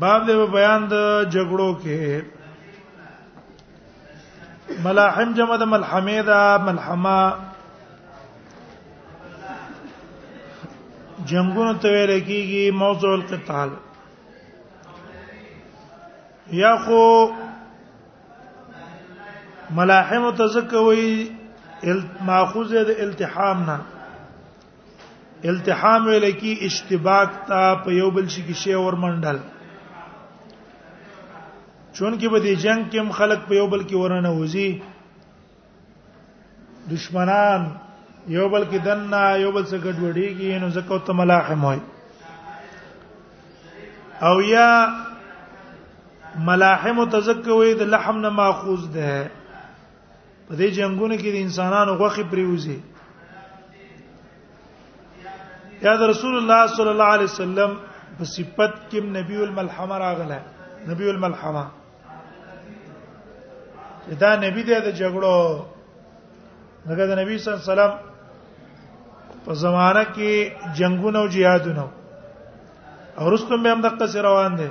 باب د بیان د جګړو کې ملاحم جمع د ملحمه دا ملحمه جنگونو ته ویل کیږي موضوع القتال یا خو ملاحم تزکوي ماخوذ د التحام نه التحام ویل کی اشتباک تا په یو بل شي کې شی اور منډل چون کې به د جنگ کې هم خلک په یو بل کې ورنه وځي دشمنان یو بل کې دنه یو بل څخه ګډوډیږي نو زکه ته ملاحم وای او یا ملاحم تزکوي د لحم نه ماخوذ ده په دې جنگونو کې د انسانانو غوخي پریوزي یا د رسول الله صلی الله علیه وسلم په صفت کې نبی الملحمه راغله نبی الملحمه دا نبی دی د جګړو هغه د نبی صلی الله علیه وسلم په زمانہ کې جنگونه او jihadونه او رستم به هم د قصې روان دي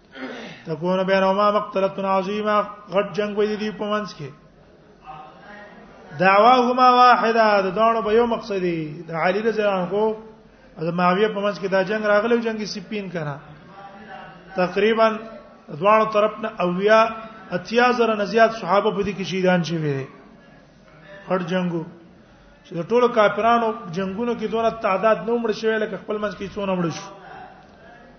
تكون بينهما مقتله عظيمه غټ جنگ وي دي په منځ کې دعواهما واحده د دونو به یو مقصد دی د علی رضی الله عنه او د معاویه په منځ کې دا جنگ راغلی او جنگي سپین کنا تقریبا دوانو طرف نه اویا اتیا زره نه زیات صحابه په دې کې شهیدان شوي دي هر جنگو چې د ټولو کافرانو جنگونو کې دونه تعداد نو مړ شوی لکه خپل منځ کې څونه مړ شو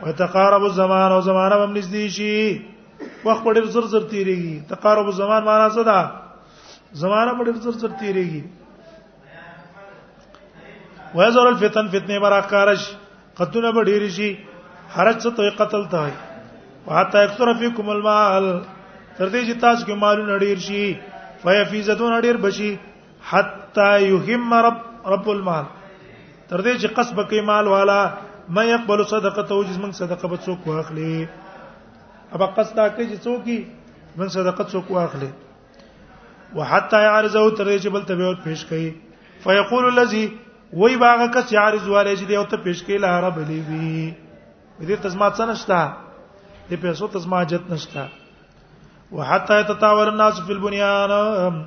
وتقارب الزمان او زمانہ هم نږدې شي وخت په ډېر زر زر تیریږي تقارب الزمان معنا څه ده زمانہ په ډېر زر زر تیریږي وزر الفتن فتنه براکارش قتلونه به ډېر شي حرج څه توي قتل ته وي وحتا اکثر فیکم المال تر دې چې تاسو کې مالونه ډېر شي فیفیزتون ډېر بشي حتا یهم رب رب المال تر دې چې قصب کوي مال والا ما يقبل صدقه او جسم صدقه به څوک واخلي ابا قصد کوي چې څوک من صدقه څوک واخلي وحتا يعرض او تر دې چې بل ته به پیش کوي فيقول الذي وای باغ کس يعرض والے چې دې او ته پیش کوي لا رب لي وي دې تزمات څه نشتا دې پیسو تزمات جت نشتا وحتا يتطاول الناس في البنيان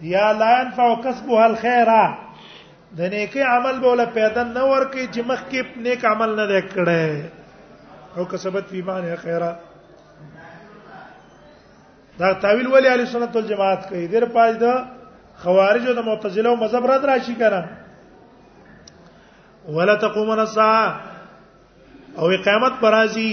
یا لا ينفع کسبها الخير د نیکی عمل بوله پیدا نه ورکی چې مخکې نیک عمل نه وکړي او کسبت فی مان خیره دا تعویل ولی علی سنت والجماعت کوي دیر پاج دا خوارج او د معتزله او مذهب رد راشي کنه ولا تقومن الساعه او قیامت پرازي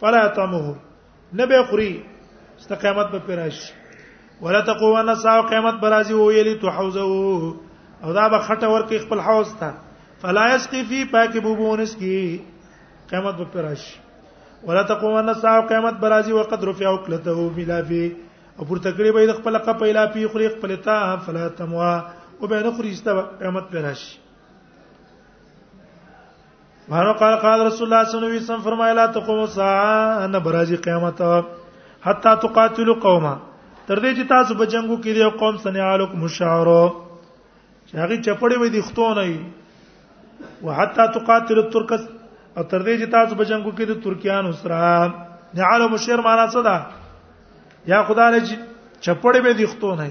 فلا تمه نبي خوري ست قیامت به پیراش ولا تقوا نسا قیامت برازي ویلی تو حوزه او دا به خټه ورکه خپل حوز ته فلا يسقي في پاک بوبونس کی قیامت به پیراش ولا تقوا نسا قیامت برازي وقد رفع وكلته ملافي او پر تکړه به خپل قپ اله پی خوري خپل تا فلا تموا وبه نخري است قیامت پیراش مانو قال قال رسول الله صلی الله علیه وسلم فرمایلا تقوم الساعه ان برازي قیامت حتا تقاتلوا قوما تر دې چې تاسو په جنگو کې دی قوم سنعالک مشاعره چې هغه چپړې وې دي ختو نه وي وحتا تقاتل الترک او تر دې چې تاسو په جنگو کې د ترکیان سره نعال مشیر معنا څه ده یا خدای له چپړې به دي ختو نه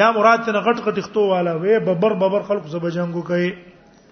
یا مراد نه غټ غټ ختو والا وې ببر ببر خلق سره جنگو کوي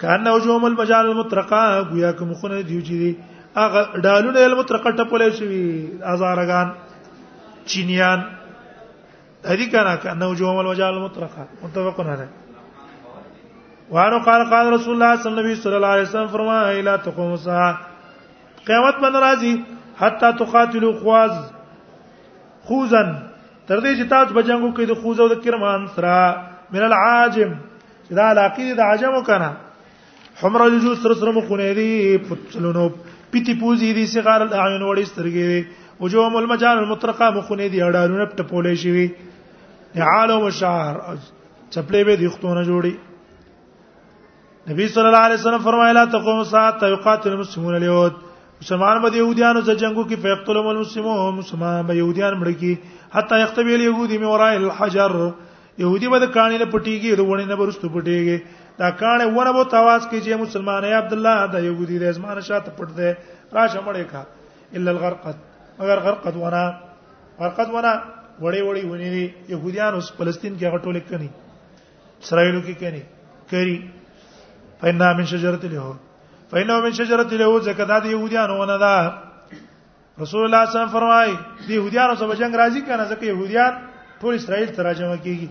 کان وجوم المجال المطرقه گویا کوم خونه دیو چې دی هغه ډالونه المطرقه ټپلې شوی ازارغان چینیان هدي کنا کان وجوم المجال المطرقه متفقون علیه وانو قال قال رسول الله صلی الله علیه وسلم صلی الله علیه وسلم فرمایي لا تقوم الساعه قیامت باندې راځي حتا تقاتلوا خواز خوزن تر دې چې تاسو بجنګو کې د خوزو د کرمان سره من العاجم چې دا علاقې د عجمو کنه حمر الجو سره سره مخونه دي پتلونو پیتی پوزي دي صغار الاعين وړي سترګې دي او جو مل مجال المطرقه مخونه دي اډارونه ټپولې شي وي نعال او شعر چپلې به دي ختونه جوړي نبی صلی الله علیه وسلم فرمایلا تقوم ساعت یقاتل المسلمون اليهود مسلمان به يهوديانو سره جنگو کې فیقتلهم المسلمون مسلمان به يهوديان مړ کی حتی یختبیل يهودي می ورای الحجر يهودي به د کانې نه پټيږي د ونې نه برستو پټيږي دا کانې ونه بو تواس کې چې مسلمان اي عبد الله دا يهودي د زمانه شاته پټ دی راشه مړې کا الا الغرقد مگر غرقد ونه غرقد ونه وړې وړې ونې دي يهوديان اوس فلسطین کې غټول کړي اسرائیلو کې کړي کری فإنها من شجرة اليهود فإنه من شجرة اليهود زکه دا د يهوديانو ونه ده رسول الله صلی الله علیه وسلم فرمایي د يهوديانو سره جنگ راځي کنه ځکه يهوديان ټول اسرائیل ته راجمع کیږي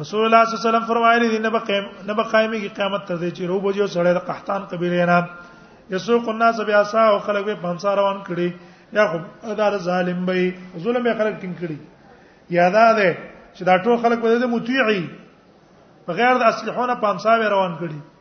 رسول الله صلی الله علیه وسلم فرمایلی دي نه به قائم نه به قائمي کی قیامت ته چې رو بوجو سره د قحطان قبیله نه یسوق الناس بیا سا او خلک به پنځه روان کړي یا خو دا ظالم به ظلم به خلک ټینګ کړي یادا ده چې دا ټول خلک به د مطیعي بغیر د اصلحونه پنځه روان کړي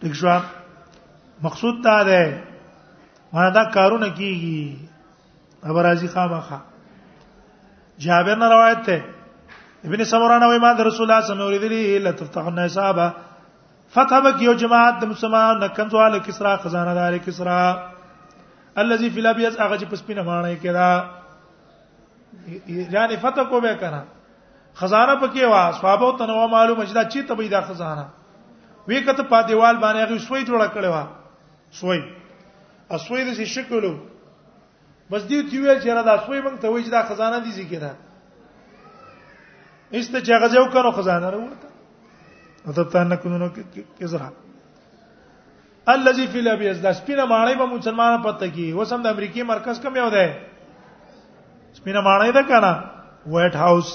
ټیک شو مقصود دا ده ما دا کارونه کیږي ابرازي خامخه جابر نه روایت ده ابن سمران وای ما د رسول الله صلی الله علیه وسلم ویلي لا تفتحن حسابا فتح بک یو جماعت د مسلمان نه کنزواله کسرا خزانه دار کسرا الذي في الابيض هغه چې پسپینه مانای کړه یعنی فتح کو به کنه خزانه پکې وا صحابه ته نو معلومه چې دا چی ته به دا خزانه وی کته په دیوال باندې هغه سوی جوړ کړي وا سوی اسوی د شکلو بس دې تی ویل چې را دا سوی مونږ ته وای چې دا خزانه دي ځکه نه ایست چې هغه ځو کنو خزانه وروته او ته تنه کونو کې کې زرا الذي في الابيض دا سپینه ماړی به مسلمان پته کی اوس هم د امریکای مرکز کوم یو ده سپینه ماړی ده کنه وایټ هاوس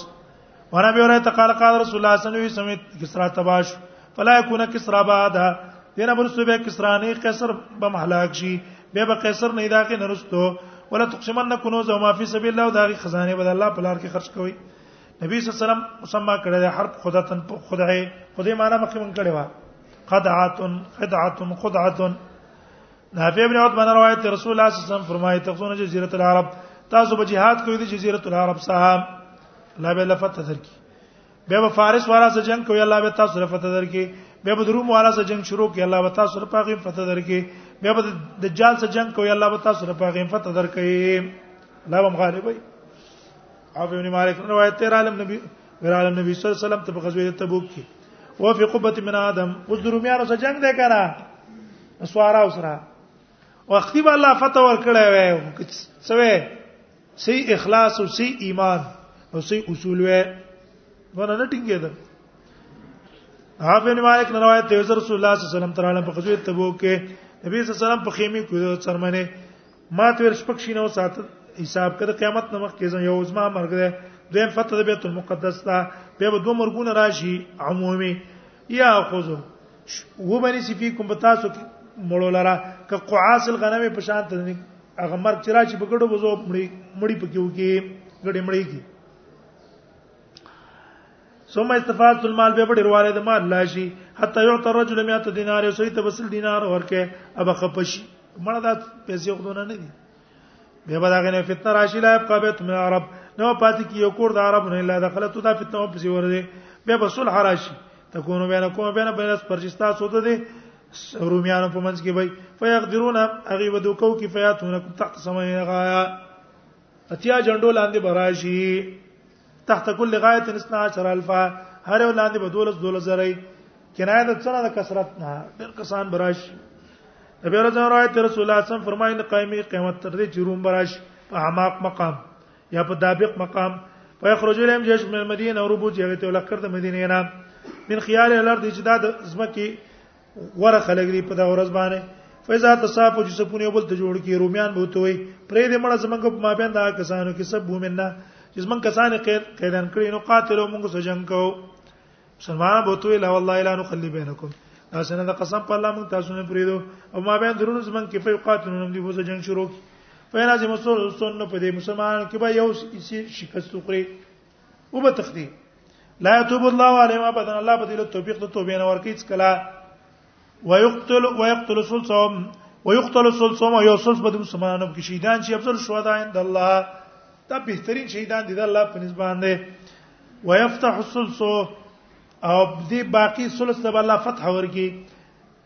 ورا به ورته قال قال رسول الله صلی الله علیه وسلم کسرا تباش فلا يكون کسرا بعد دینه برسو به کسرا نه قیصر به مهلاک شي به به قیصر نه دا کې نرستو ولا تقسمن کنوز او ما فی سبیل الله دا خزانه به الله په لار کې خرج کوي نبی صلی الله علیه وسلم مسما کړه حرب خداتن خدای خدای معنا مخکې مونږ کړه قدعه قدعه قدعه نافع ابن عثمان روایت رسول الله صلی الله علیه وسلم فرمایي تخزون جزیره العرب تاسو به jihad کوئ د جزیره العرب صاحب لا به لفت تذر کی به به فارس والا سره جنگ کوي الله به تاسو لفت تذر کی به به روم والا سره جنگ شروع کوي الله به تاسو لپاره غیم فتح تذر کی به به دجال سره جنگ کوي الله به تاسو لپاره غیم فتح تذر کی لا به مغالب وي او ابن مالک روایت تیر عالم نبی ور عالم نبی صلی الله علیه وسلم ته په غزوه تبوک کې و فی قبه من ادم اوس د رومیانو سره جنگ دی کنه سوارا اوسره وختي به الله فتح ور کړی وای سوي سي اخلاص او سي ایمان او سي اصول وای ونه نه ټینګه ده حافظ بن مالک نے روایت ہے رسول اللہ صلی اللہ علیہ وسلم تعالی په غزوه تبوک کې نبی صلی الله علیه وسلم په خیمه کې څرمنه ما ته ور شپږ شینو سات حساب کړه قیامت نه مخکې زم یو زما مرګ ده دویم فتح د بیت المقدس ته به به دوه مرګونه راشي عمومي یا خذو و باندې سفی کوم په تاسو کې مړو لرا ک قعاس الغنم په شان ته نه هغه مرګ چې راشي په ګډو بزو مړی مړی پکې وږي ګډې مړی کې ثم استفاد المال به ډیر والي د مال لاشي حتى يعطى الرجل 100 دينار او سيته بسل دينار ورکه ابا خپشي مړه د پیسې خدونه نه دي به به داغه نه فتنه راشي لا يبقى بيت من عرب نو پاتې کی یو کور د عرب نه الا دخلت دا فتنه په سی ورده به بسل حراشي تكونوا بينكم بين بين پرجستا سوده دي روميانو په منځ کې وای فيقدرون اغي ودو کو کې فياتونکم تحت سماء غايا اتیا جندو لاندې براشي تحت كل غايه 12000 هر ولاندې به دولس دولس زری کنایه د څنګه د کثرت نه ډېر کسان براش نبی رضوان روایت رسول الله صم فرمایي د قائمي قیامت تر دې چې روم براش په حماق مقام یا په دابق مقام فيخرج لهم جيش من المدينه وربو جهته ولکر د مدینه نه من خيار الارض چې دا د زمکه غره خلک دی په دا ورځ باندې فیضا تصافو چې سپونه بل ته جوړ کی رومیان به وته وي پرې دې مړه زمنګ په مابین دا کسانو کې سب ومننا چې زمنګ کسان قید قیدان کړی نو قاتلو موږ سره جنگ کو مسلمان به وته لا والله الا نخلي بینکم اسنه دا قسم په الله موږ تاسو نه پریدو او ما بین درونو زمنګ کې فی قاتلون دې وسه جنگ شروع کی فینا چې مسلمان په دې مسلمان کې به یو شکست وکړي او به تخدي لا يتوب الله عليهم ابدا الله به دې توفیق د توبې نه ورکړي چې کلا ويقتل ويقتل سلسهم ويقتل سلسهم او سلس به د مسلمانانو کې شهیدان شي افضل شهدا عند الله دا بهترین شهیدان دي د الله په نسبت باندې ويفتح السلس او دې باقي سلس ته الله فتح ورکړي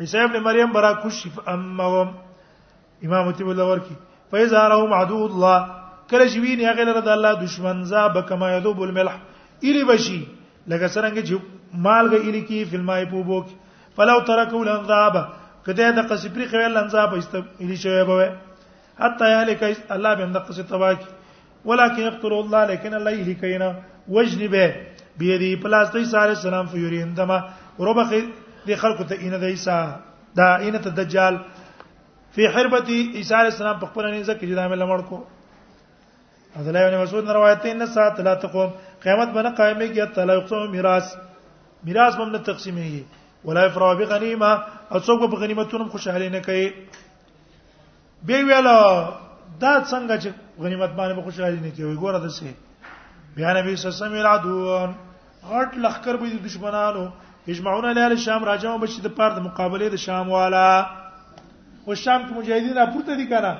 عیسی ابن مریم برا کوشف امهم امام تی ولا ورکی فاذا راو معدو الله کله چې ویني هغه لره د الله دشمن ذا بکما یذوب الملح الی بشی لکه څنګه چې مالګه الی کی فلمای پوبو فلو ترکو لنذاب کته د قصفری خویل لنذاب است الی شوی بوي حتی یالک الله به اندقه څه تواکی ولکه یقتل الله لیکن الله یې کینا وجنی به بیا دی پلاس دی ساره سلام فیوری اندما وربخ دی خلق ته ان دی سا دا ان ته دجال فی حربتی عیسی علیہ السلام په خپل نه ځکه چې دا مې لمړ کو حضرت ابن مسعود روایت ان ساعت لا تقوم قیامت باندې قائمه کې تعالی یقسم میراث میراث باندې تقسیمېږي ولا یفرا بغنیمه او څوک په غنیمتونو خوشاله نه کوي به ویل دا څنګه چې غنیمت باندې به خوشاله نه کیږي ګوره د څه بیا نبی صلی الله علیه وسلم رادون غټ لخر به د دشمنانو اجمعون علیه الشام راجم بشي د پاره د مقابله د شام والا او شام کې مجاهدین را پورته دي کنه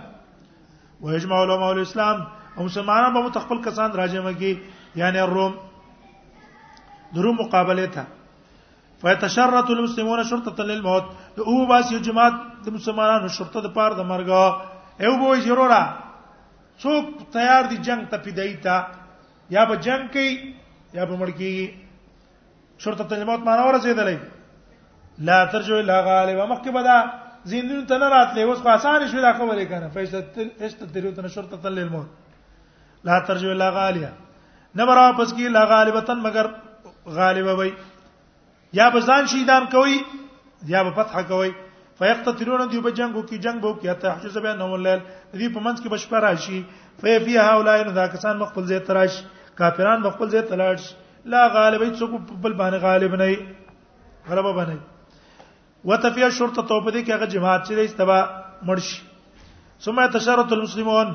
و اجمع علماء الاسلام او مسلمانان به متخپل کسان راجم کی یعنی الروم درو مقابله ته فیتشرط المسلمون شرطه للموت او باس یو جماعت د مسلمانانو شرطه د پاره د مرګ او بو ضرورا څوک تیار دي جنگ ته پیدای تا یا به جنگ کوي یا به مړ کیږي شرطه للموت معنا ورسېدلې لا ترجو الا غالب مخکې بدا زیندون ته نه راتلې اوس په اسانه شو دا خبرې کنه فیشتل اشتتلو ته شرطه للموت لا ترجو الا غالیا نه برا پس کی لا غالبتن مگر غالب وي یا بزان شیدان کوي یا په فتح کوي فیقتتلون دی په جنگو کې جنگ بو کې حتی حجز به نو لیل دی په منځ کې بشپړ راشي فیفی هؤلاء نو دا کسان مخفل زی تراش کافران مخفل زی تلاش لا غالب څوک په بل باندې غالب نه وي غلبه باندې وتفیا شرطه توبه دي کې هغه جماعت چې استبا مرشي ثم تشرط المسلمون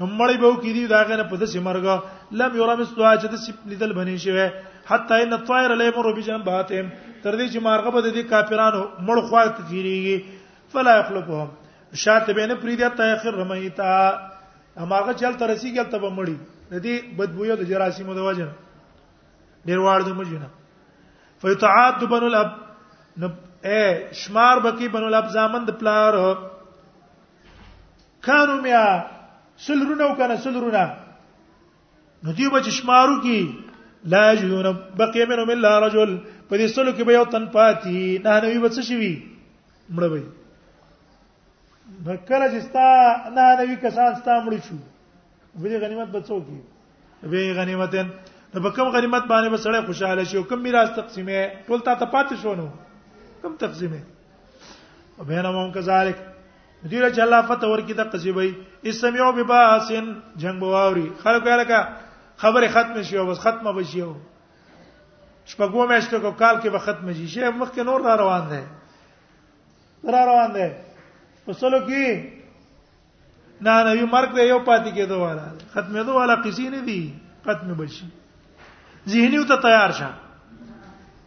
نو مړی به کې دي دا غنه په دسې مرګ لم یرا مستوا چې د سپ لیدل بنې شوی حتی ان الطائر لا یمر بجنباتهم تر دې چې مارغه به د دې کافرانو مړ خوا ته تیریږي فلا يخلقهم شاته به نه پریدي ته اخر رمیتا اماغه چل تر رسیږي ته به مړی د دې بدبوې د جراثیمو د وجه ډیر واړ د مجنه فیتعاد بنو الاب نو اے شمار بکی بنو الاب زامن د پلار کانو میا سل رونه او کنه سل رونه نو دی به شمارو کی لا یجدون بقی منهم الا رجل په دې سلو کې به یو تن پاتې نه نه وي بچ شي وي مړ وي کله چې ستا نه نه وي کسان ستا مړ شو به دې غنیمت بچو کی به غنیمتن نو په کوم غنیمت باندې به سړی خوشاله شي او کوم میراث تقسیمه ټول تا ته پاتې شو نو کوم تقسیمه وبینهم کذالک دې له الله فتح ورکی د قصيبي اسميو بباسن جنگ بواوري خلک لکه خبره ختم شي او بس ختمه بشي او شپږو میاشتو کو کال کې به ختم شي شي مخکې نور را روان دی را روان دی وسلو کې نه نه یو مرګ دی یو پاتې کېدو والا ختمېدو والا قصې نه دي ختم بشي ذهني ته تیار شه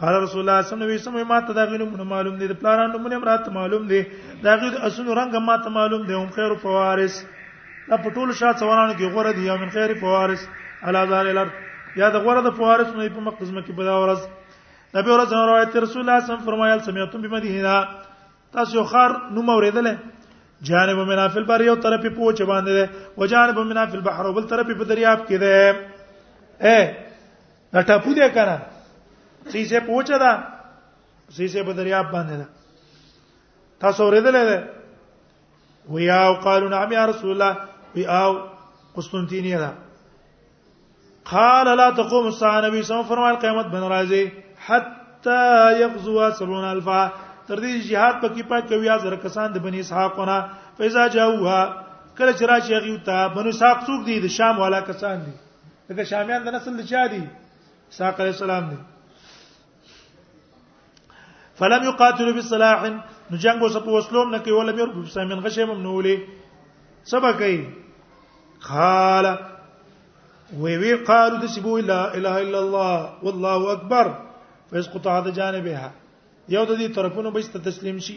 قال رسول الله صلی الله علیه وسلم ما ته دا غي نومونه معلوم دي د پلارانو نومونه مرات معلوم دي دا غي اسونو رنگ ما ته معلوم دي هم خیر فوارس دا په ټولو شات سوالانو کې غوړه دي یا من خیر فوارس علا ذال الارض یا د غوړه د فوارس نه په مقدمه کې بلا ورځ نبی ورځ روایت رسول الله صلی الله علیه وسلم فرمایل سمعتم بمدینه تاسو خار نوم اوریدل جانب منافل بر یو طرف په پوچ باندې ده او جانب منافل بحر بل طرف په دریاب کې ده اے دا ټاپو دی کنه سیسه پوچا ده سیسه په دریاب باندې ده تاسو ورېدلې ده ویا او قالو نعم یا رسول الله وی او قسطنطینیه ده قال لا تقوم الساعه نبی صلی الله علیه وسلم فرمایل قیامت بن راځي حتا یغزو 70000 تر دې jihad پکې پات کوي یا زر کسان د بنی اسحاقونه فیزا جاوها کله چې راشي هغه ته بنو اسحاق څوک دي د شام والا کسان دي دغه شامیان د نسل د چا دي اسحاق علیه السلام دي فلم يقاتلوا بالسلاح نو جنگ وس په وسلوم نه کوي ولا بیر په سامن غشې ممنولې سبا کوي قال وی وی قالو د سبو لا اله الا الله والله اکبر فیس قطع د جانبها یو د دې طرفونو به تسلیم شي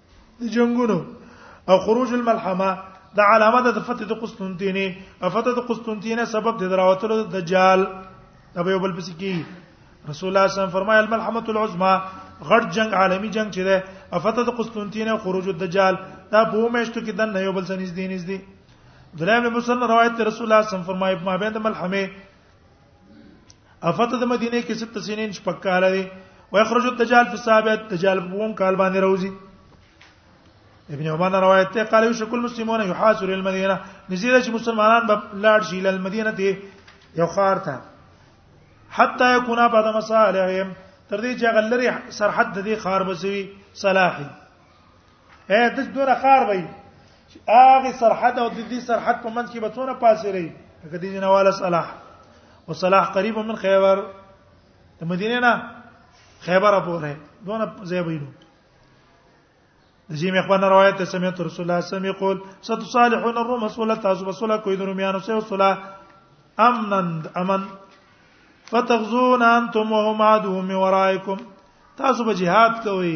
د جنگونو او خروج الملحمه د علامه د فتح د قسطنطینه فتح د قسطنطینه سبب د دراوتلو د دجال دا به بل پسې کی رسول الله صلی الله علیه وسلم فرمایي الملحمه العظما غړ جنگ عالمی جنگ چې ده فتح د قسطنطینه خروج الدجال دا په مېشتو کې د نه یو بل سنځ دین دي دلایم مسلم روایت رسول الله صلی الله علیه وسلم فرمایي ما بین د ملحمه افته د مدینه کې ست سنین شپکاله دي ويخرج الدجال في السابع الدجال په ووم کال باندې راوځي ابن عمر روایت ته قال یو شکل مسلمون یحاصر المدینه نزیره چې مسلمانان به لاړ شي ل المدینه ته یو خار ته حتا یکون بعد مصالحهم تر دې چې غلری سرحد دې خار بسوي صلاحي اے د دوره خار وای هغه سرحد او د دې سرحد په منځ کې به څونه پاسې لري هغه دې جنواله صلاح او صلاح قریب من خیبر د مدینه نه خیبر پورې دونه ځای وینو د جیم اخوان روایت ته سمعت رسول الله صلی الله علیه وسلم یقول ستصالحون الروم صلی تاسو بسولا کوی د رومیانو سره صلا امنا امن فتغزون انتم وهم عدو من ورائکم تاسو به jihad کوئ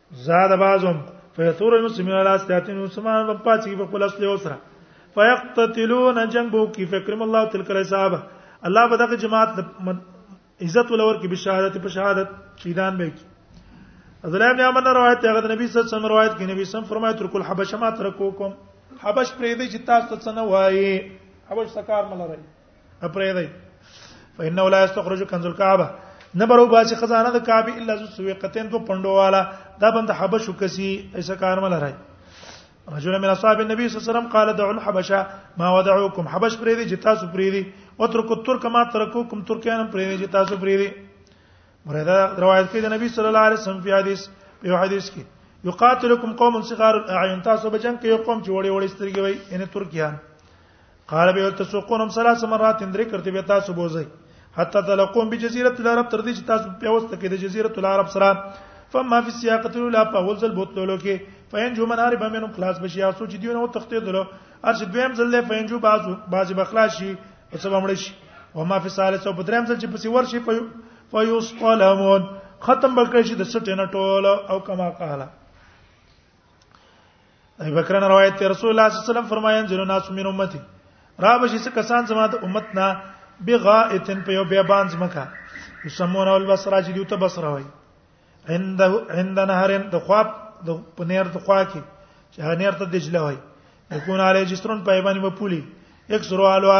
زاد بعضهم فیثور المسلمین علی استاتین مسلمان په پاتې کې په خپل اصل او سره فیقتتلون جنبو کی فکرم الله تلک الحساب الله په دغه جماعت عزت ولور کې بشهادت په شهادت شهیدان به کی عبد الله بن عمر روایت هغه نبی صلی الله علیه وسلم روایت کې نبی سم فرمایي تر کل حبشه ما ترکوکم حبش پرې دې چې تاسو څه نه وایي حبش سکار ملره اپرې دی فإنه لا يستخرج كنز الكعبه نبرو باسي خزانه د کعبه الا ذو سويقتين تو پندو والا دا بند حبشو کسي ایسا کار مل راي رجل من اصحاب النبي صلى الله عليه وسلم قال دعوا الحبشه ما ودعوكم حبش پرې دي جتا سو پرې دي او تر کو ترک ما تر کو کوم ترکیان پرې دي جتا سو پرې دي مردا روایت کې د نبی صلی الله علیه وسلم په حدیث په حدیث کې یقاتلکم قوم صغار الاعین تاسو بچن کې یو قوم چې وړي وړي سترګې وي ان ترکیان قال به تسوقونم ثلاث مرات درې کرته به تاسو بوزي حتى تلقون بجزيره العرب تر دې چې تاسو په اوست کې د جزيره العرب سره فما في السياقه الاولى په اول ځل بوتلو کې فینجو من هرب منهم خلاص بشي او سوچ دیونه او تختیدلو ارش دویم ځل له فینجو بازو باز بخلاص شي او سبا مړ شي وما في الثالث او دریم ځل چې پسې ورشي فیوسطلمون ختم بکړي شي د سټینه ټوله او کما قاله ابي بکر نه روایت ته رسول الله صلی الله علیه وسلم فرمایان جنو ناس من امتی را بشي څه کسان زما د امت نه بغائتن په یو بیابان زمکا یسمون اول بصره چې دیوته بصره وای عند عند نهرن د خواب د پنیر د خوا کې چې هنیر ته دجله وای یکون علی جسرن په ایبانی مپولی یک سرو الوا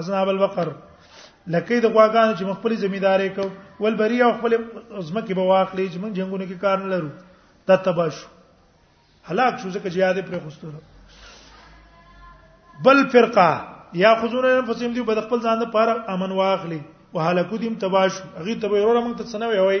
اذناب البقر لکه د غواګانو چې مخبلي زمیدارې کو ول بری او خپل زمکه به واخلې چې موږ جنگونه کې کار نه لرو دا تبا شو هلاک شو ځکه جهاد پر خوستره بل فرقه یا خذون انفسهم دی بد خپل ځان لپاره امن واخلي وهلاکو دیم تبا شو هغه تبا ورور موږ ته سنوي وای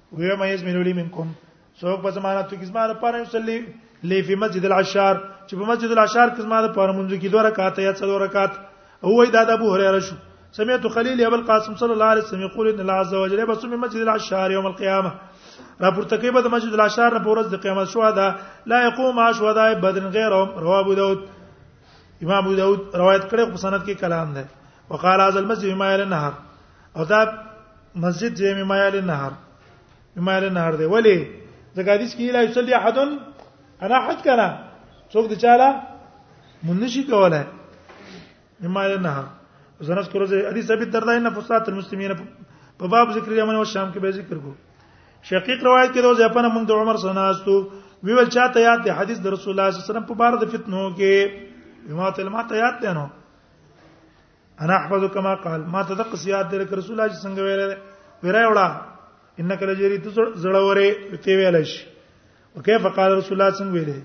وی ما یز منولی منکم څوک په زمانه ته کیسه مار پاره یصلی لی فی مسجد العشار چې په مسجد العشار کې زما د پاره مونږ کې دوه رکعات یا څلور رکعات هو دا د ابو هريره شو سمعت خليل ابو القاسم صلى الله عليه وسلم يقول ان الله عز وجل بس من مسجد العشار يوم القيامه راپورته کوي به د مسجد العشار په ورځ د قیامت شو دا لا يقوم مع شهداء بدر غيرهم رواه ابو داود امام ابو داود روایت کړي په سند کې کلام ده وقال هذا المسجد ما يل النهر او دا مسجد دی ممایل النهر ممایل النهر دی ولی ځکه حدیث کې لا یصلی احد انا حد کنا څوک دی چاله مونږ نشي کولای ممایل النهر زنس کورو زه حدیث ثابت دردا ان فسات المسلمین په باب ذکر یمن او شام کې به ذکر کو شقیق روایت کې دوه ځپنه موږ د عمر سناستو وی ول چاته یاد دی حدیث د رسول الله صلی الله علیه وسلم په بار د فتنو کې ما ته ما ته یاد دی نو انا احفظ کما قال ما ته دغه سیاد در رسول الله څنګه ویل ویرای وړه انک لجری ته زړورې ته ویل شي وکيف قال رسول الله څنګه ویل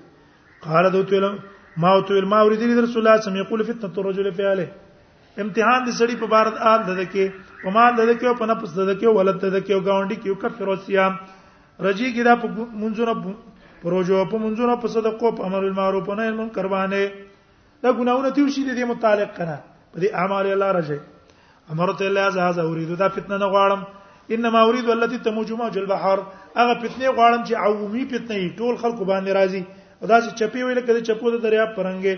قال دوت ویل ما او تو ما ورې دي رسول الله سم یقول فتنه الرجل فی اله امتحان دې سړی په بار آل دده کې او ما دده کې په نه پس دده کې ولت دده کې او گاونډي کې کفر او صيام رجی کې دا په منځونه پروجو په منځونه په صدقو په امر المعروف نه منکر باندې دا ګناونه تیو شي د دې متعلق کنه په دې اعمال الله رجه امرت الله عز هذا اريد دا فتنه نه غواړم انما اريد التي تموج ما جل بحر هغه فتنه غواړم چې عمومي فتنه ټول خلکو باندې راځي او دا چې چپی ویل کده چپو د دریا پرنګې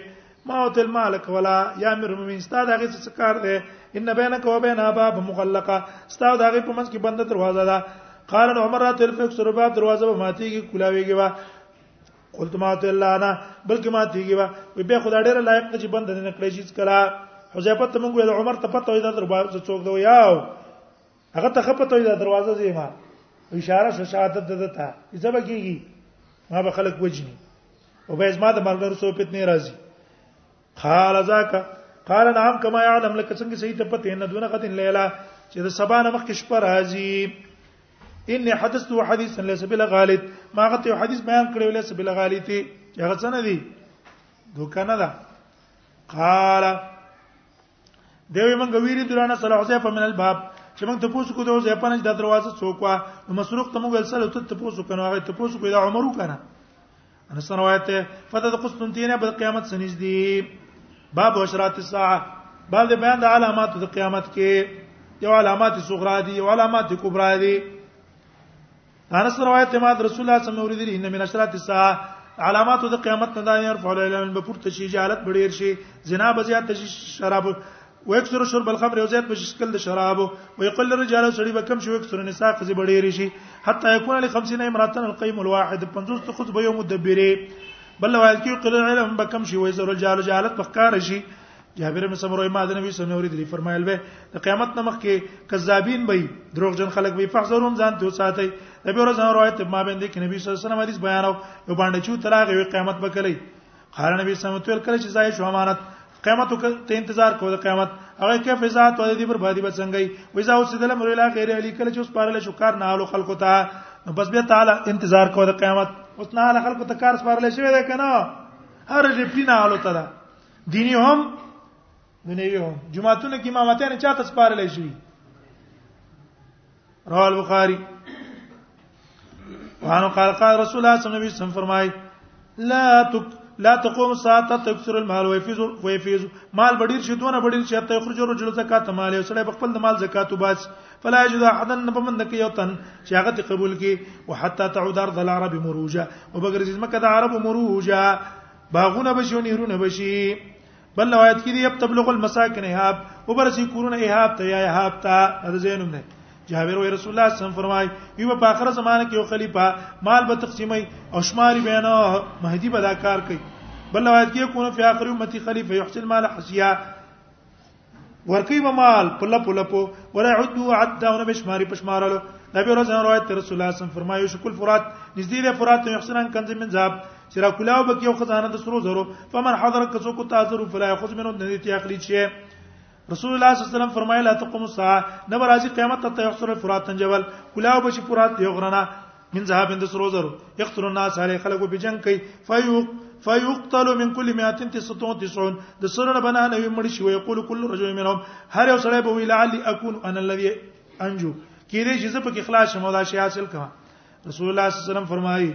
ما او تل مالک ولا یا امر مومن استاد هغه څه کار دی ان بینک و بین باب مغلقه استاد هغه په منځ کې بنده دروازه ده قال عمر رات الفک سرباب دروازه به ماتيږي کولاويږي وا قلت ما ته الله انا بلکې ما تیږي وا به خدای ډېر لایق دی چې بند نه کړی چې کلا حذیفه ته موږ ویل عمر ته پته وي دا دروازه څوک دی یاو هغه ته خپته وي دا دروازه زیما اشاره شو شهادت ده ته ایزبه کیږي ما به خلک وجني او به زما د ملګرو سو پت نه راځي قال ذاک قال نعم کما يعلم لك څنګه سيد پته نه دونه قد ليله چې د سبا نه مخکې شپه راځي ان حدثت حديثا ليس بالغالط ما غته حدیث بیان کړو ليس بالغالط هغه څه نه دی دوکانه ده قال دوی مونږ ویری درانه صلاح حذیفه من الباب چې مونږ ته پوسو کو د حذیفه نه د دروازه څوک وا نو مسروق ته مونږ سره ته پوسو کنه هغه ته پوسو کو دا عمرو کنه انس روایت ته فتح د قسطنطینیه په قیامت سنځ دی باب اشراط الساعه باب د بیان د علامات د قیامت کې یو علامات صغرا دي یو علامات کبرا دي انس روایت ما رسول الله صلی الله علیه وسلم اوریدلی ان من اشراط الساعه علامات د قیامت نه دا یې رفع الیه من بپورته شي جهالت بډیر شي زنا بزیات شي شراب ويكثر شرب الخمر او زيات بشي سکل د شراب او يقل الرجال سړي به کم شي ويكثر النساء خزي بډيري شي حتى يكون ل 50 امراتن القيم الواحد 50 ته خود به يوم مدبره بل روایت کې قل العلم به کم شي ويزر الرجال جهالت بخکار شي جابر بن سمره ما د نبی صلی الله علیه وسلم فرمایل به د قیامت نمخ کې کذابین به دروغجن خلک به فحذرهم ځان ته ساتي نبی ورځ روایت ما باندې کې نبی صلی الله علیه وسلم حدیث بیانو یو باندې چې تراغه قیامت به کلی قال نبی صلی الله علیه وسلم کله چې ځای شو امانت قیامت ته انتظار کو د قیامت هغه کیف ذات ولې دی پر باندې بچنګي وځه اوس دلم ویلا غیر علی کله چې اوس پارل شو کار نه حالو خلکو ته نو بس بیا تعالی انتظار کو د قیامت اوس نه حال خلکو ته کار سپارل شوی دی کنه هر ډیپټی نه حالو ته دا دینی هم دنیوی هم جمعهتون کې امامتان چاته سپارل شوی رواه البخاری وانه قال قال رسول الله صلی الله علیه وسلم فرمای لا تک لا تقوم الساعه تكسر المال ويفيز ويفيز مال بډیر شي دونه بډیر شي ته خرج رجل زکات مال یو سړی خپل مال زکات وباس فلا يجد احدا بمن کې یو تن چې هغه ته قبول کی او حتا تعود ارض العرب مروجا او بغیر چې مکه د عرب مروجا باغونه بشي او نهرونه بشي بل روایت کې دی اب تبلغ المساکن اهاب وبرسي کورونه اهاب ته یا اهاب ته د زینوم نه جابر وی رسول الله صم فرمای یو په اخر زمانه کې یو خلیفہ مال به تقسیمي او شماري بیان مهدی به دا کار کوي بل روایت کې کونه په اخر امتی خلیفہ یحسن مال حسیا ورکی به مال پله پله پو ولا عدو عدا ونه بشماري پشمارلو نبی رسول الله روایت رسول الله صم فرمایو شکل فرات نږدې فرات یحسن کنز من ذهب چې را کولاو بکې او خزانه د سرو زرو فمن حضر کسو کو تاثر فلا ياخذ منه د دې اخلي چې رسول الله صلی الله علیه وسلم فرمایله تقوم الساعه نه راځي قیامت ته یحصر الفرات جبل کلاو بشي فرات یو غرنه من ذهب اند سرو زرو یقتل الناس علی خلقو بجنگ کوي فیوق فیقتل من کل 299 د سرونه بنا نه مړ شي ويقول كل رجل منهم هر یو سړی به وی لعلی اكون انا الذي انجو کله چې زه پکې خلاص شم دا شی حاصل کما رسول الله صلی الله علیه وسلم فرمایي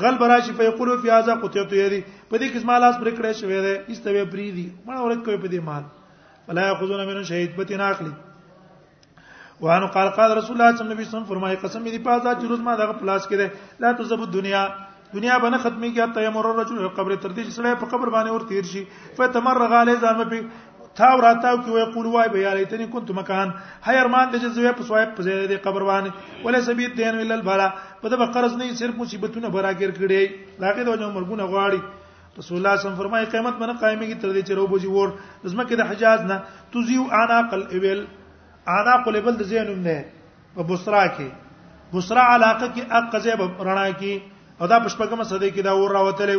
غل براشي فیقولو فی هذا قطعت یری په دې قسمه لاس پر کړه شوی دی استوی پری دی مړ ورک کوي په دې مال فلا یاخذون منه شهید پتی نه اخلي وانه قال قال رسول الله صلی الله علیه وسلم فرمایي قسم دې په ذات چې روز ما دغه پلاس کړي لا تزب دنیا دنیا باندې ختمي کې ته یمر الرجل القبر تر دې چې سړی په قبر باندې ور تیر شي فتمر غاله ځان په تا وراتاو کې وای قول وای به یاري تني كنت مکان هي ارمان د جزوی په سوای په زیاده قبر باندې ولا سبیت دین الا البلا په دغه قرض نه صرف مصیبتونه براګر کړي لاګه د وجه مرګونه غواړي رسول الله صم فرمای قیامت باندې قائمږي تر دې چې روبو جی ور زمکه د حجاز نه تزیو انا قل ابل انا قل ابل د زینم نه په بصرا کې بصرا علاقه کې اق قضیه رڼا کې او دا پښپګم صدې کې دا ور راوتل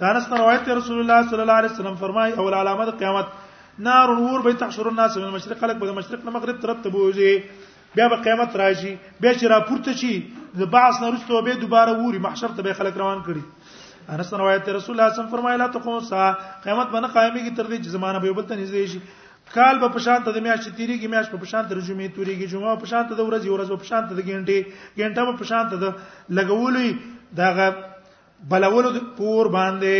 دا انس روایت رسول الله صلی الله علیه وسلم فرمایي اول علامه د قیامت نار نور به تحشر الناس من المشرق خلق به مشرق نه مغرب طرف ته بوزي بیا به قیامت راشي بیا چې راپورته شي د بعث نه وروسته به دوباره ووري محشر ته به خلک روان کړي انس روایت رسول الله صلی الله علیه وسلم فرمایله ته کوم سا قیامت باندې قائمي کی تر دې چې زمانہ به بلته نږدې شي کال به پشان ته د میاشتې تیریږي میاشت په پشان ته د جمعې تیریږي جمعه په پشان ته د ورځې ورځ په پشان ته د ګنټې ګنټه په پشان ته د لګولې دغه بلولو د پور باندې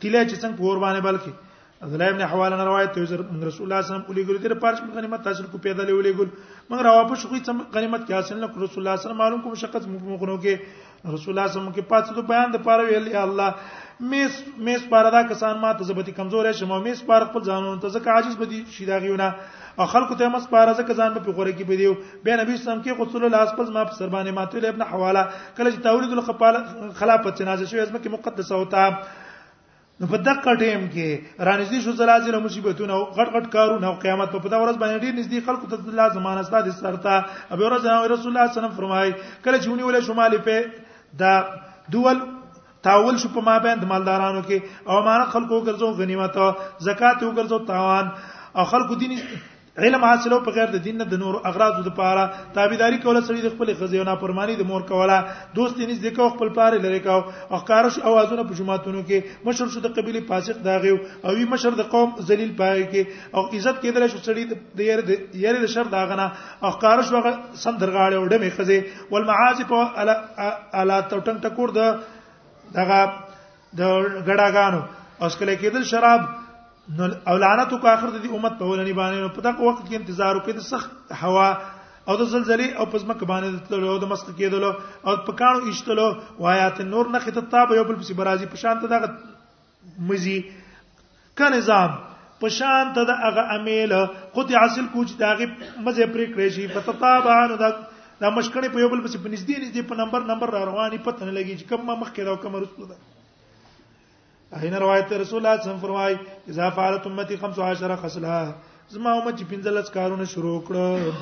تله چې څنګه پور باندې بلکې عبد الله ابن حواله روایت ته رسول الله صلی الله علیه وسلم ولي ګل تر پارش غنیمت تاسو کو پیدا لولې ګل موږ را واپس شو کوم غنیمت کې حاصل نه رسول الله صلی الله علیه وسلم معلوم کوم شقت مخونو کې رسول الله صلی الله علیه وسلم کې پاتې د بیان د پاره ویل یا الله میس میس پاره دا کسان ما ته زبتی کمزورې شم او میس پاره خپل ځانونه ته ځکه عاجز بدی شي دا غيونه او خلکو ته مس پاره ځکه ځان په غوړه کې بدیو بیا نبی اسلام کې خو صلی الله علیه وسلم ما په سر باندې ماته له ابن حواله کله چې تولید الخلافت جنازه شوې ازمه کې مقدسه وتا نو په دقه ټیم کې رانږدې شو زلازل او مصیبتونه او غټ غټ کارونه او قیامت په پتا ورځ باندې ډیر نږدې خلکو ته الله زمانه ستاد سرتا ابي ورځ رسول الله صلی الله علیه وسلم فرمایي کله چې ونی ولې شمالي په دا دول تاول شو په ما باندې مالدارانو کې او امانت خلکو ګرځو غنیمت زکات وګرځو تاوان او خلکو دین علم حاصلو په غیر د دین نه د نور اغراضو د پاره تابعداري کوله سړي د خپل خزیو نه پرمانی د مور کوله دوست نس د کو خپل پاره لری کو او کارش اوازونه په جماعتونو کې مشر شو د قبيله فاسق داغه او وی مشر د قوم ذلیل پای کې او عزت کېدل شو سړي د یاره د یاره د شر داغه نه او کارش وغه سم درغاړي او ډمه خزي والمعازف الا الا ټنګ ټکور د دغه د ګډاګانو اوس کله کېدل شراب نو اولانت کو اخر د دې امت په ولني باندې نو په دغه وخت کې انتظار وکړي د سخت هوا او د زلزلې او پزما کې باندې تللو او د مسخ کېدلو او په کانو ایشتلو وایات نور نه خته تاب یو بل پسې برازي په شان ته دغه مزي کا نظام په شان ته د هغه امیل قطع حاصل کوچ داغه مزه پرې کړې شي په تاب انو د د مشکړې په یو بل پسې په نږدې نږدې په نمبر نمبر را رواني پته نه لګي چې کوم مخ کې دا کوم رسول ده اخینه روایت رسول الله صلی الله علیه وسلم فرمای اذا فعلت امتی 15 خصلا زما امت 15 کارونه شروع کړه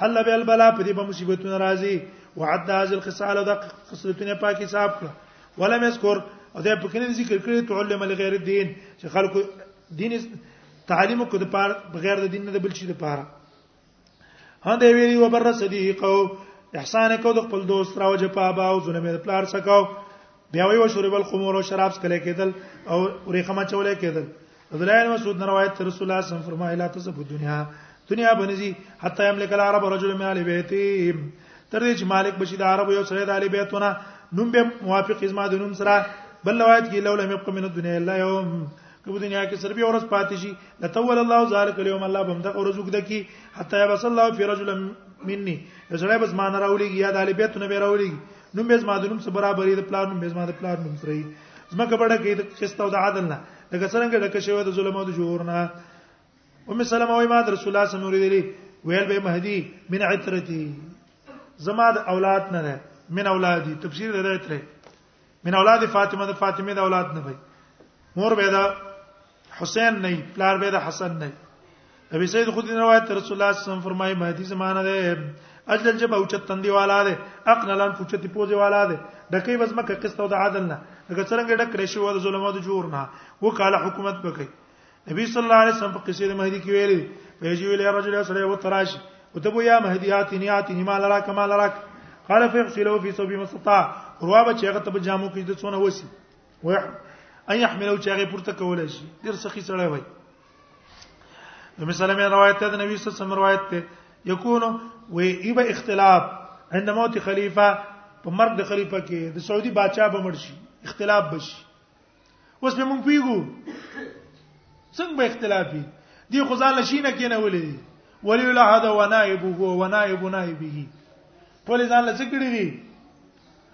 حل به البلا په دې په مصیبتونو راځي وعد هذه الخصال د خصلتونه پاک حساب کړه ولم يذكر او دا په کله ذکر کړی تعلم لغیر الدين چې خلکو دین تعلیم کو د پاره بغیر د دین نه د بل شي د پاره هدا ویری وبر صدیقو احسان کو د خپل دوست راو جپابا او ظلم د پلار سکاو بیا وی وشرب الخمور او شراب سکل کېدل او ریخمه چولې کېدل عبدالله مسعود روایت رسول الله صلی الله علیه وسلم فرمایله تاسو په دنیا دنیا بنزي حتی یملک العرب رجل من اهل بیتی تر دې چې مالک بشي د عرب یو سره د اهل بیتونه نوم به موافق ازما د نوم سره بل روایت کې لولا مبقى من الدنيا الا يوم په دنیا کې سربي اورز پاتې شي لتول الله ذالک اليوم الله بهم دغه اورز وګد کی حتا یبس الله فی رجل مني زړه بس مان راولېږي یا د اهل بیت نه راولېږي نوم به زما د نوم سره برابرې د پلان نوم به زما د پلان نوم سره زما کبړه کې د چسته او د عدل نه لکه څنګه ډکه شوی د ظلم او د جور نه ام سلمہ وای ما رسول الله صلی الله علیه وسلم ویل به مهدی من عترتی زما د اولاد نه من اولادی تفسیر د عترت من اولاد فاطمه د فاطمه د اولاد نه وي مور به دا حسین نه پلار به دا حسن نه ابي سيد خود روایت رسول الله صلی الله علیه وسلم فرمایي مهدی زمانہ ده اجل جب او چتندي والا ده اقنلان پوچتی پوزي والا ده دکې وزمه کې قسط او د عادل نه دغه څنګه ډک رشي و د ظلمو د جور نه وکاله حکومت بکې نبی صلی الله علیه وسلم په قصې د مهدی کې ویلي فیجو الی رجل سره و تراش او ته یا مهدی اتنی اتنی مال را کمال را قال فیغسلو فی صوب مستطاع روا به چې هغه ته جامو کې د څونه وسی و ان يحملو چې هغه پورته کولای شي ډیر سخی سره وای نبی صلی الله علیه روایت ده نبی صلی الله علیه وسلم روایت ده یکون و ایبه اختلاف عند موت خلیفہ په مرګ د خلیفہ کې د سعودي بادشاہ به مرشي اختلاف بشي اوس به مونږ پیګو څنګه به اختلاف دي دی خو ځان لشینه کینه ولې ولی العهد و نائبه و نائب نائبه ټول ځان لڅ کړی دي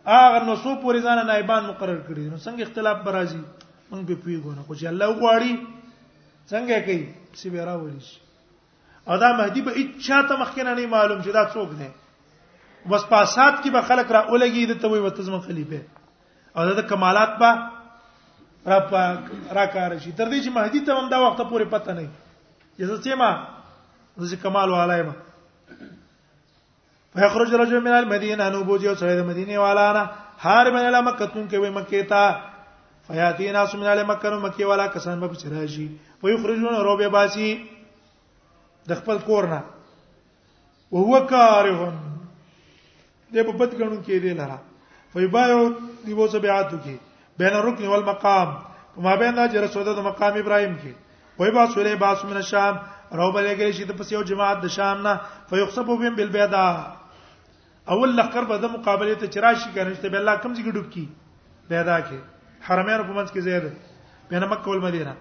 اغه نو سو پوری ځان نائبان مقرر کړی نو څنګه اختلاف برازي مونږ به پیګو نه خو چې الله غواړي څنګه کوي سی به راولي شي او دا مهدی به اچا ته مخکنه نه معلوم چې دا څوک دی بس پاسات کې به خلک را اولګي د توي وتزم خلیفه او دا د کمالات به را را کار شي تر دې چې مهدی ته هم دا وخت پورې پته نه یزه چې ما د کمال والای ما فیخرج رجل من المدینه نو بوجو سره د مدینه والا نه هر من له مکه تون کې وي مکه تا فیاتی ناس من له مکه نو مکه والا کسان به چرایشي ويخرجون روبه باسي د خپل کور نه وهو کارهن دې په بد غنو کې دی لره فیبایو دی وو سبعاتو کې بین الرکن والمقام ما بین دا چې رسول د مقام ابراهیم کې وای با سورې باس من الشام راو بلې کې شي د پس یو جماعت د شام نه فیخسب بهم بالبیدا اول لقر به د مقابله ته چرشی کنه چې بالله کم ځګ ډوب کی پیدا کې حرمین په منځ کې زیاده بین مکه او مدینه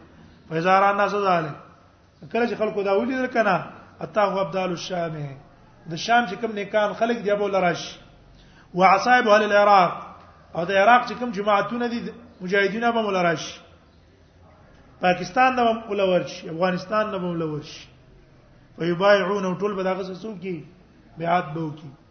فیزارا الناس ظالم کله چې خلکو دا ولیدل کنه اتاه ابدال الشام د شام چې کوم نیکان خلک دی ابو لراش وعصائب اهل العراق او د عراق چې کوم جماعتونه دي مجاهدین به مولراش پاکستان نه مولور شي افغانستان نه مولور شي ويبايعون ټول به داغه سوق کی بیعت به وکي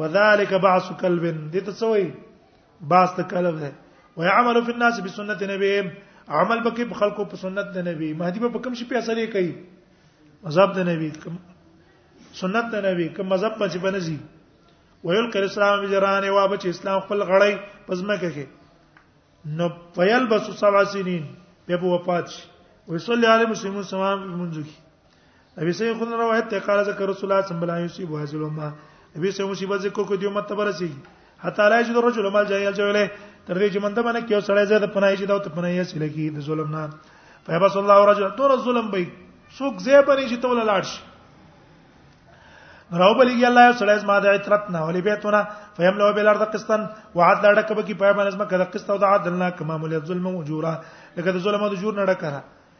وذالک بعث کلب دې ته څه وایي بعث د کلب ده ويعمل في الناس بسنت نبيهم عمل بکې په خلکو په سنت د نبی مهدی په کوم شي په اثر یې کوي مذهب د نبی کوم سنت د نبی کوم مذهب په چې بنځي ویل کړه اسلام جرانه وا بچ اسلام خپل غړی پزما کوي نو فیل بس سبع سنین به وفات شي وصلی علی مسلمون سلام منځو کی ابي سعيد خدای روایت ته قال ذکر رسول الله صلی الله علیه وسلم هذه الامه ابي سعيد مصیبت ذکر کو دیو مت برسي حتی لا یجد الرجل مال جاهل جوله تر دې چې منده باندې کیو سړی زاد پناه چې دا ته پناه یې سره کی د ظلم نه فیبس الله رجل تور ظلم به څوک زه پنه چې تول لاړ شي راو بلی الله سړی ما د عترت نه ولې بیتونه فهم لو بل ارض قسطن وعد لړ کبه کی پای باندې زما کده قسط او د عدل نه کما مل ظلم او جورا لکه د ظلم او د جور نه ډکره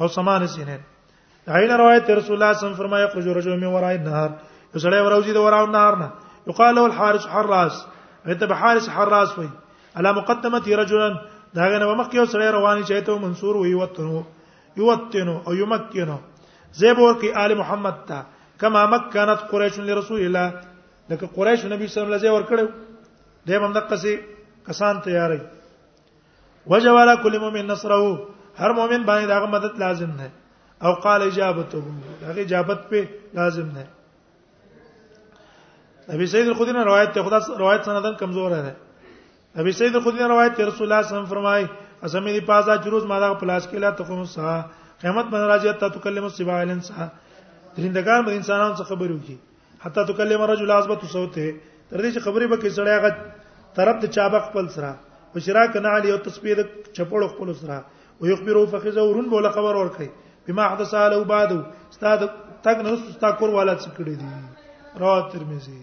او سمان سینه داینه روایت رسول الله صلی الله علیه وسلم فرمایي خرج رجل من وراء النهر یسړی وراوځي د وراء النهر نه یقال له الحارس حراس ایت به حارس حراس وي على مقدمه رجلا داغه نه مخ یو سړی رواني چې ته منصور وي وتنو یوتنو او یمکنو زیب ورکی آل محمد تا کما مکنت قریش لرسول الله لکه قریش نبی صلی الله علیه وسلم ورکړو د هم دقه سي کسان تیارې وجوالا کل مؤمن نصره هر مؤمن باندې دغه مدد لازم ده او قال اجابته هغه اجابت په لازم ده ابي سعيد الخدري نے روایت ته خدا روایت سندن کمزور ہے ابي سعيد الخدري نے روایت ته رسول الله صلی الله علیه وسلم فرمای اسمه دی پازا جروز ما دا پلاس کې لا تقوم سا قیامت باندې راځي ته تکلم سبا الانسان درندگان به انسانانو څخه خبرو کی حتی تکلم رجل عزبت صوته تر دې چې خبرې به کې سړی غت طرف د چابه خپل سره په شراک نه علی او تسبیح چپړو خپل سره او یخبرو فخذ ورن بوله خبر اور کوي بما حدث له بعد استاد تک نه ستا کور والا څه کړی دی رواه ترمذی